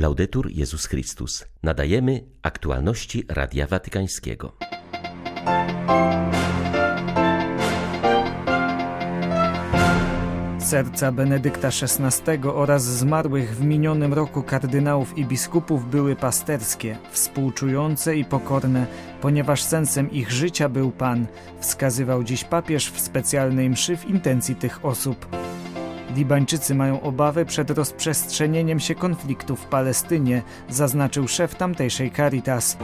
Laudetur Jezus Chrystus. Nadajemy aktualności Radia Watykańskiego. Serca Benedykta XVI oraz zmarłych w minionym roku kardynałów i biskupów były pasterskie, współczujące i pokorne, ponieważ sensem ich życia był Pan, wskazywał dziś papież w specjalnej mszy w intencji tych osób. Libańczycy mają obawę przed rozprzestrzenieniem się konfliktu w Palestynie, zaznaczył szef tamtejszej Caritas.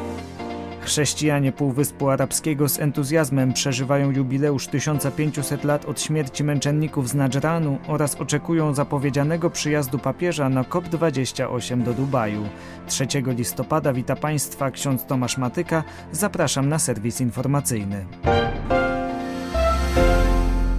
Chrześcijanie Półwyspu Arabskiego z entuzjazmem przeżywają jubileusz 1500 lat od śmierci męczenników z Nadżranu oraz oczekują zapowiedzianego przyjazdu papieża na COP28 do Dubaju. 3 listopada wita Państwa ksiądz Tomasz Matyka. Zapraszam na serwis informacyjny.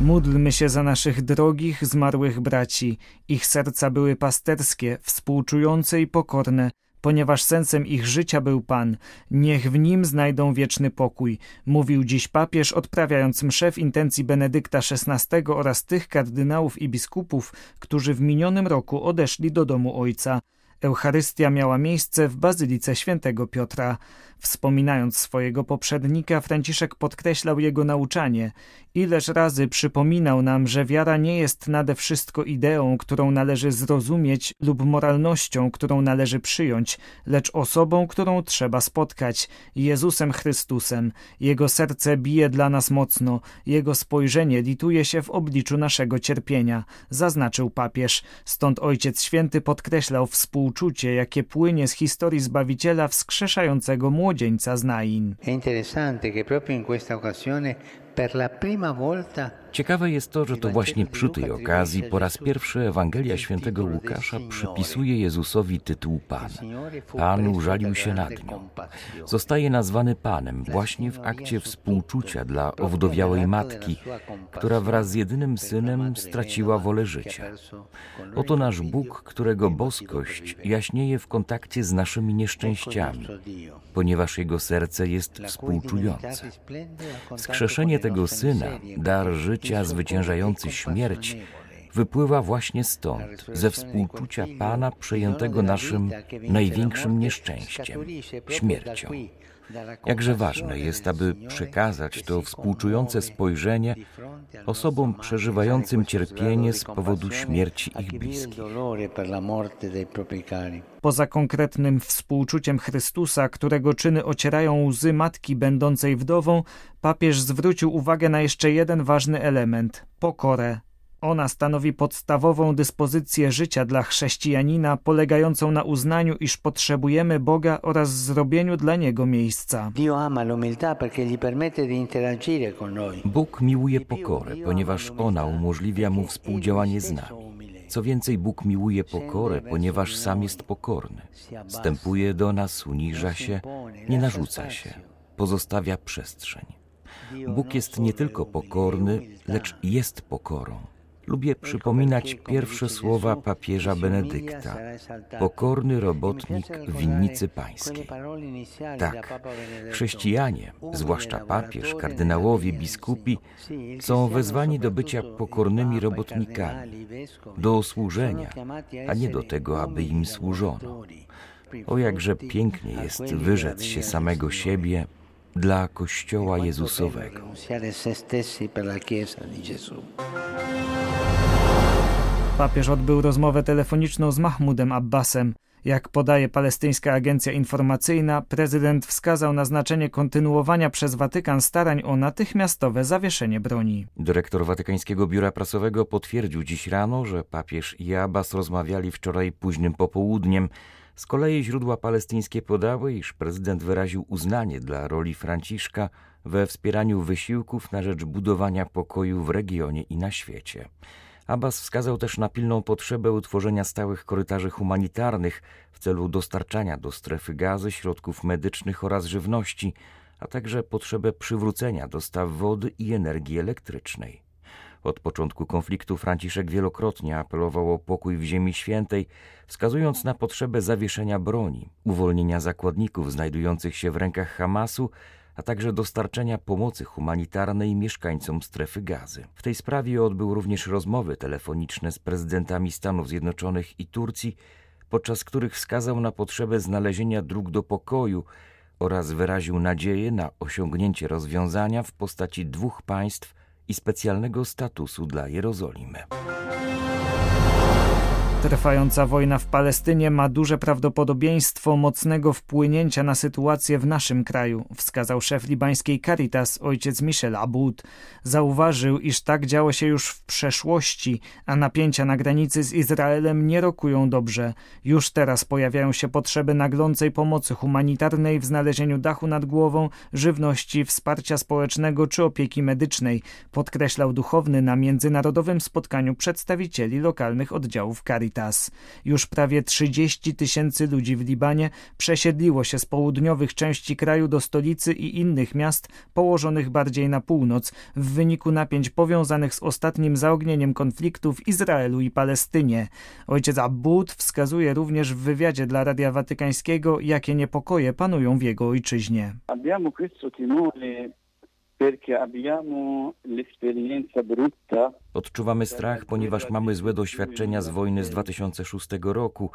Módlmy się za naszych drogich, zmarłych braci. Ich serca były pasterskie, współczujące i pokorne, ponieważ sensem ich życia był Pan. Niech w nim znajdą wieczny pokój, mówił dziś papież, odprawiając mszę w intencji Benedykta XVI oraz tych kardynałów i biskupów, którzy w minionym roku odeszli do domu Ojca. Eucharystia miała miejsce w Bazylice Świętego Piotra. Wspominając swojego poprzednika, Franciszek podkreślał jego nauczanie. Ileż razy przypominał nam, że wiara nie jest nade wszystko ideą, którą należy zrozumieć lub moralnością, którą należy przyjąć, lecz osobą, którą trzeba spotkać Jezusem Chrystusem. Jego serce bije dla nas mocno, jego spojrzenie lituje się w obliczu naszego cierpienia, zaznaczył papież. Stąd Ojciec Święty podkreślał współczucie, jakie płynie z historii Zbawiciela wskrzeszającego młodzież młodzieńca z Nain. È interessante che proprio in questa occasione Ciekawe jest to, że to właśnie przy tej okazji po raz pierwszy Ewangelia świętego Łukasza przypisuje Jezusowi tytuł Pan. Pan użalił się nad nią. Zostaje nazwany Panem właśnie w akcie współczucia dla owdowiałej matki, która wraz z jedynym synem straciła wolę życia. Oto nasz Bóg, którego boskość jaśnieje w kontakcie z naszymi nieszczęściami, ponieważ jego serce jest współczujące. Wskrzeszenie tego syna, dar życia zwyciężający śmierć wypływa właśnie stąd, ze współczucia Pana przejętego naszym największym nieszczęściem śmiercią. Jakże ważne jest, aby przekazać to współczujące spojrzenie osobom przeżywającym cierpienie z powodu śmierci ich bliskich. Poza konkretnym współczuciem Chrystusa, którego czyny ocierają łzy matki będącej wdową, papież zwrócił uwagę na jeszcze jeden ważny element pokorę ona stanowi podstawową dyspozycję życia dla chrześcijanina, polegającą na uznaniu, iż potrzebujemy Boga oraz zrobieniu dla Niego miejsca. Bóg miłuje pokorę, ponieważ ona umożliwia mu współdziałanie z nami. Co więcej, Bóg miłuje pokorę, ponieważ sam jest pokorny. Wstępuje do nas, uniża się, nie narzuca się, pozostawia przestrzeń. Bóg jest nie tylko pokorny, lecz jest pokorą. Lubię przypominać pierwsze słowa papieża Benedykta. Pokorny robotnik winnicy pańskiej. Tak, chrześcijanie, zwłaszcza papież, kardynałowie, biskupi, są wezwani do bycia pokornymi robotnikami, do służenia, a nie do tego, aby im służono. O jakże pięknie jest wyrzec się samego siebie dla Kościoła Jezusowego. Papież odbył rozmowę telefoniczną z Mahmudem Abbasem. Jak podaje palestyńska agencja informacyjna, prezydent wskazał na znaczenie kontynuowania przez Watykan starań o natychmiastowe zawieszenie broni. Dyrektor Watykańskiego Biura Prasowego potwierdził dziś rano, że papież i Abbas rozmawiali wczoraj późnym popołudniem. Z kolei źródła palestyńskie podały, iż prezydent wyraził uznanie dla roli Franciszka we wspieraniu wysiłków na rzecz budowania pokoju w regionie i na świecie. Abbas wskazał też na pilną potrzebę utworzenia stałych korytarzy humanitarnych w celu dostarczania do strefy gazy środków medycznych oraz żywności, a także potrzebę przywrócenia dostaw wody i energii elektrycznej. Od początku konfliktu Franciszek wielokrotnie apelował o pokój w Ziemi Świętej, wskazując na potrzebę zawieszenia broni, uwolnienia zakładników znajdujących się w rękach Hamasu a także dostarczenia pomocy humanitarnej mieszkańcom strefy gazy. W tej sprawie odbył również rozmowy telefoniczne z prezydentami Stanów Zjednoczonych i Turcji, podczas których wskazał na potrzebę znalezienia dróg do pokoju oraz wyraził nadzieję na osiągnięcie rozwiązania w postaci dwóch państw i specjalnego statusu dla Jerozolimy. Trwająca wojna w Palestynie ma duże prawdopodobieństwo mocnego wpłynięcia na sytuację w naszym kraju, wskazał szef libańskiej Caritas ojciec Michel Aboud. Zauważył, iż tak działo się już w przeszłości, a napięcia na granicy z Izraelem nie rokują dobrze. Już teraz pojawiają się potrzeby naglącej pomocy humanitarnej w znalezieniu dachu nad głową, żywności, wsparcia społecznego czy opieki medycznej, podkreślał duchowny na międzynarodowym spotkaniu przedstawicieli lokalnych oddziałów Caritas. Caritas. Już prawie 30 tysięcy ludzi w Libanie przesiedliło się z południowych części kraju do stolicy i innych miast położonych bardziej na północ w wyniku napięć powiązanych z ostatnim zaognieniem konfliktu w Izraelu i Palestynie. Ojciec Abbud wskazuje również w wywiadzie dla Radia Watykańskiego, jakie niepokoje panują w jego ojczyźnie. Abbiamo questo timore perché abbiamo l'esperienza brutta Odczuwamy strach, ponieważ mamy złe doświadczenia z wojny z 2006 roku,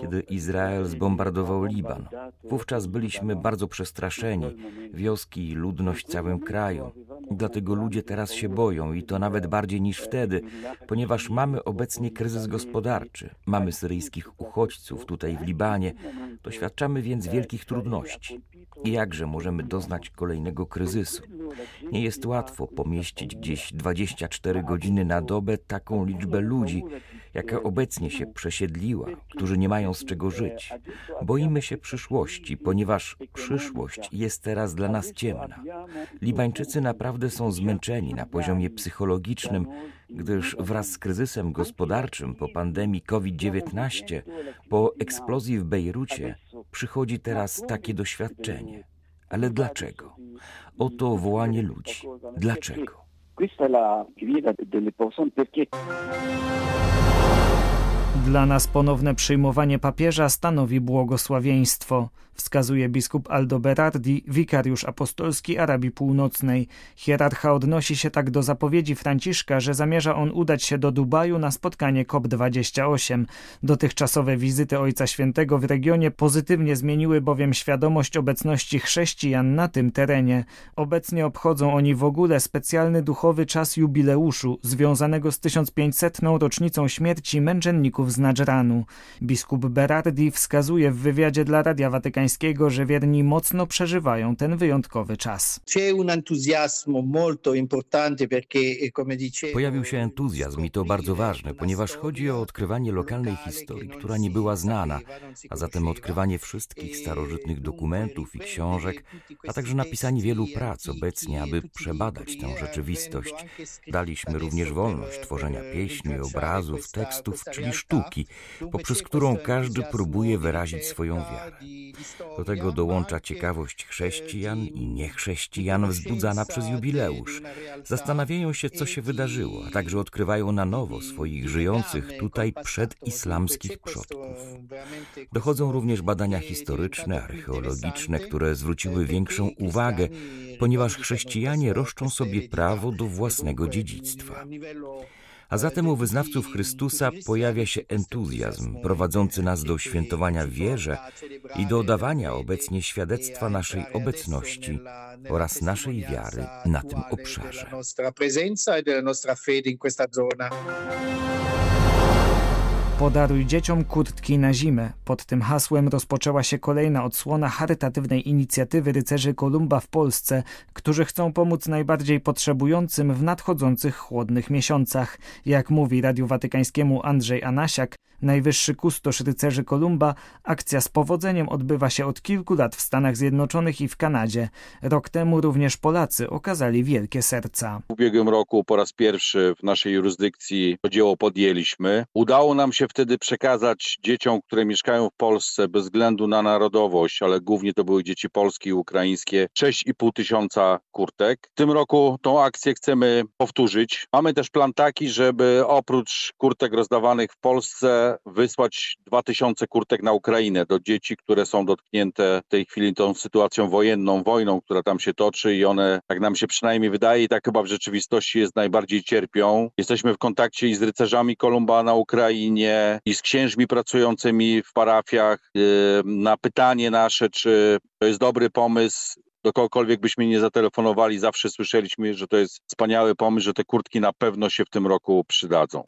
kiedy Izrael zbombardował Liban. Wówczas byliśmy bardzo przestraszeni, wioski i ludność całym kraju. Dlatego ludzie teraz się boją i to nawet bardziej niż wtedy, ponieważ mamy obecnie kryzys gospodarczy, mamy syryjskich uchodźców tutaj w Libanie, doświadczamy więc wielkich trudności. I jakże możemy doznać kolejnego kryzysu? Nie jest łatwo pomieścić gdzieś 24 godziny na dobę taką liczbę ludzi, jaka obecnie się przesiedliła, którzy nie mają z czego żyć. Boimy się przyszłości, ponieważ przyszłość jest teraz dla nas ciemna. Libańczycy naprawdę są zmęczeni na poziomie psychologicznym, gdyż wraz z kryzysem gospodarczym po pandemii COVID-19, po eksplozji w Bejrucie, przychodzi teraz takie doświadczenie. Ale dlaczego? Oto wołanie ludzi. Dlaczego? Questa è la delle persone perché dla nas ponowne przyjmowanie papieża stanowi błogosławieństwo, wskazuje biskup Aldo Berardi, wikariusz apostolski Arabii Północnej. Hierarcha odnosi się tak do zapowiedzi Franciszka, że zamierza on udać się do Dubaju na spotkanie COP28. Dotychczasowe wizyty Ojca Świętego w regionie pozytywnie zmieniły bowiem świadomość obecności chrześcijan na tym terenie. Obecnie obchodzą oni w ogóle specjalny duchowy czas jubileuszu związanego z 1500. rocznicą śmierci męczenników z Nadżranu. Biskup Berardi wskazuje w wywiadzie dla Radia Watykańskiego, że wierni mocno przeżywają ten wyjątkowy czas. Eh, Pojawił się entuzjazm i to bardzo ważne, ponieważ chodzi o odkrywanie lokalnej historii, która nie była znana, a zatem odkrywanie wszystkich starożytnych dokumentów i książek, a także napisanie wielu prac obecnie, aby przebadać tę rzeczywistość. Daliśmy również wolność tworzenia pieśni, obrazów, tekstów, czyli sztuk sztuki, poprzez którą każdy próbuje wyrazić swoją wiarę. Do tego dołącza ciekawość chrześcijan i niechrześcijan wzbudzana przez jubileusz. Zastanawiają się, co się wydarzyło, a także odkrywają na nowo swoich żyjących tutaj przedislamskich przodków. Dochodzą również badania historyczne, archeologiczne, które zwróciły większą uwagę, ponieważ chrześcijanie roszczą sobie prawo do własnego dziedzictwa. A zatem u wyznawców Chrystusa pojawia się entuzjazm prowadzący nas do świętowania wierze i do dawania obecnie świadectwa naszej obecności oraz naszej wiary na tym obszarze. Podaruj dzieciom kurtki na zimę. Pod tym hasłem rozpoczęła się kolejna odsłona charytatywnej inicjatywy rycerzy Kolumba w Polsce, którzy chcą pomóc najbardziej potrzebującym w nadchodzących chłodnych miesiącach. Jak mówi Radiu Watykańskiemu Andrzej Anasiak, najwyższy kustosz rycerzy Kolumba, akcja z powodzeniem odbywa się od kilku lat w Stanach Zjednoczonych i w Kanadzie. Rok temu również Polacy okazali wielkie serca. W ubiegłym roku po raz pierwszy w naszej jurysdykcji to dzieło podjęliśmy. Udało nam się wtedy przekazać dzieciom, które mieszkają w Polsce bez względu na narodowość, ale głównie to były dzieci polskie i ukraińskie, 6,5 tysiąca kurtek. W tym roku tą akcję chcemy powtórzyć. Mamy też plan taki, żeby oprócz kurtek rozdawanych w Polsce wysłać 2000 kurtek na Ukrainę do dzieci, które są dotknięte w tej chwili tą sytuacją wojenną, wojną, która tam się toczy i one, jak nam się przynajmniej wydaje, i tak chyba w rzeczywistości jest najbardziej cierpią. Jesteśmy w kontakcie i z rycerzami Kolumba na Ukrainie i z księżmi pracującymi w parafiach. Yy, na pytanie nasze, czy to jest dobry pomysł, do kogokolwiek byśmy nie zatelefonowali, zawsze słyszeliśmy, że to jest wspaniały pomysł, że te kurtki na pewno się w tym roku przydadzą.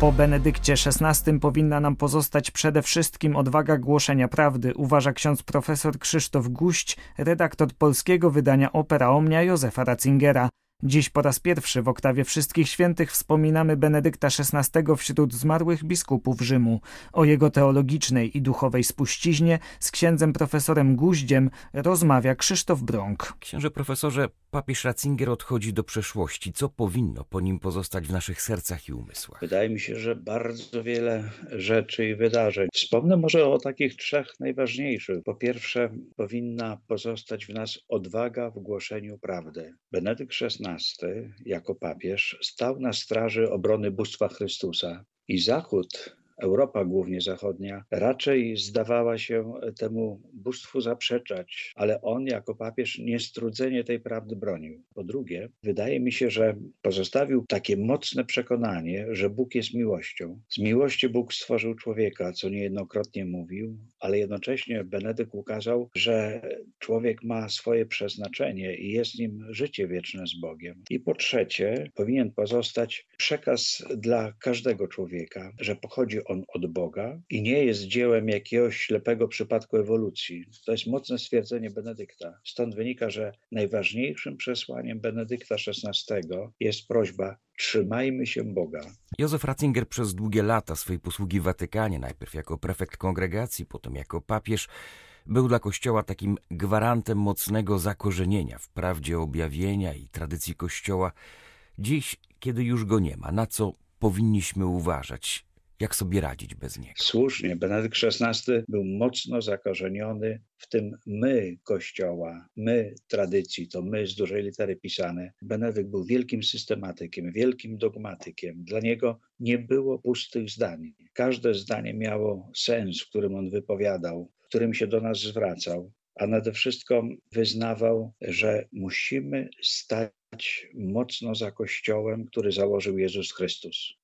Po Benedykcie XVI powinna nam pozostać przede wszystkim odwaga głoszenia prawdy, uważa ksiądz profesor Krzysztof Guść, redaktor polskiego wydania Opera Omnia Józefa Ratzingera. Dziś po raz pierwszy w oktawie Wszystkich Świętych wspominamy Benedykta XVI wśród zmarłych biskupów Rzymu. O jego teologicznej i duchowej spuściźnie z księdzem profesorem Guździem rozmawia Krzysztof Brąk. Księże profesorze, papież Ratzinger odchodzi do przeszłości. Co powinno po nim pozostać w naszych sercach i umysłach? Wydaje mi się, że bardzo wiele rzeczy i wydarzeń. Wspomnę może o takich trzech najważniejszych. Po pierwsze, powinna pozostać w nas odwaga w głoszeniu prawdy. Benedykt XVI jako papież stał na straży obrony bóstwa Chrystusa i Zachód Europa głównie zachodnia raczej zdawała się temu bóstwu zaprzeczać, ale on jako papież niestrudzenie tej prawdy bronił. Po drugie, wydaje mi się, że pozostawił takie mocne przekonanie, że Bóg jest miłością. Z miłości Bóg stworzył człowieka, co niejednokrotnie mówił, ale jednocześnie Benedykt ukazał, że człowiek ma swoje przeznaczenie i jest nim życie wieczne z Bogiem. I po trzecie, powinien pozostać przekaz dla każdego człowieka, że pochodzi on od Boga i nie jest dziełem jakiegoś ślepego przypadku ewolucji. To jest mocne stwierdzenie Benedykta. Stąd wynika, że najważniejszym przesłaniem Benedykta XVI jest prośba trzymajmy się Boga. Józef Ratzinger przez długie lata swojej posługi w Watykanie, najpierw jako prefekt kongregacji, potem jako papież, był dla Kościoła takim gwarantem mocnego zakorzenienia w prawdzie objawienia i tradycji Kościoła. Dziś, kiedy już go nie ma, na co powinniśmy uważać? Jak sobie radzić bez niego? Słusznie, Benedykt XVI był mocno zakorzeniony w tym my Kościoła, my tradycji, to my z dużej litery pisane. Benedykt był wielkim systematykiem, wielkim dogmatykiem. Dla niego nie było pustych zdań. Każde zdanie miało sens, w którym on wypowiadał, w którym się do nas zwracał a nade wszystko wyznawał, że musimy stać mocno za Kościołem, który założył Jezus Chrystus.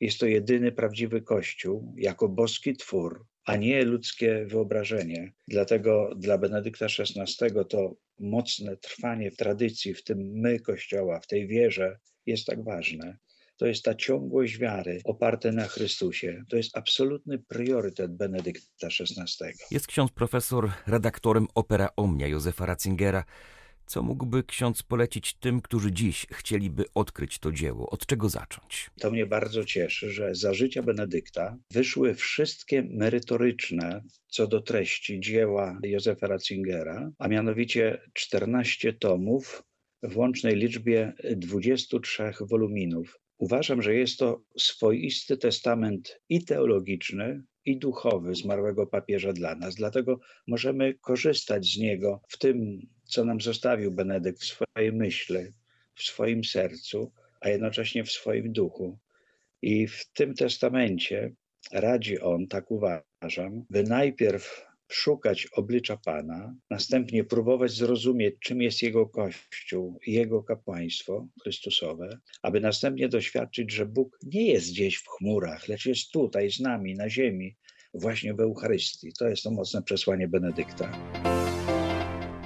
Jest to jedyny prawdziwy Kościół jako boski twór, a nie ludzkie wyobrażenie. Dlatego dla Benedykta XVI to mocne trwanie w tradycji, w tym my Kościoła, w tej wierze jest tak ważne. To jest ta ciągłość wiary oparte na Chrystusie. To jest absolutny priorytet Benedykta XVI. Jest ksiądz profesor redaktorem Opera Omnia Józefa Ratzingera. Co mógłby ksiądz polecić tym, którzy dziś chcieliby odkryć to dzieło? Od czego zacząć? To mnie bardzo cieszy, że za życia Benedykta wyszły wszystkie merytoryczne co do treści dzieła Józefa Ratzingera, a mianowicie 14 tomów w łącznej liczbie 23 woluminów. Uważam, że jest to swoisty testament i teologiczny, i duchowy zmarłego papieża dla nas. Dlatego możemy korzystać z niego w tym, co nam zostawił Benedykt w swojej myśli, w swoim sercu, a jednocześnie w swoim duchu. I w tym testamencie radzi on, tak uważam, by najpierw szukać oblicza Pana, następnie próbować zrozumieć, czym jest Jego Kościół, Jego kapłaństwo Chrystusowe, aby następnie doświadczyć, że Bóg nie jest gdzieś w chmurach, lecz jest tutaj z nami, na ziemi, właśnie w Eucharystii. To jest to mocne przesłanie Benedykta.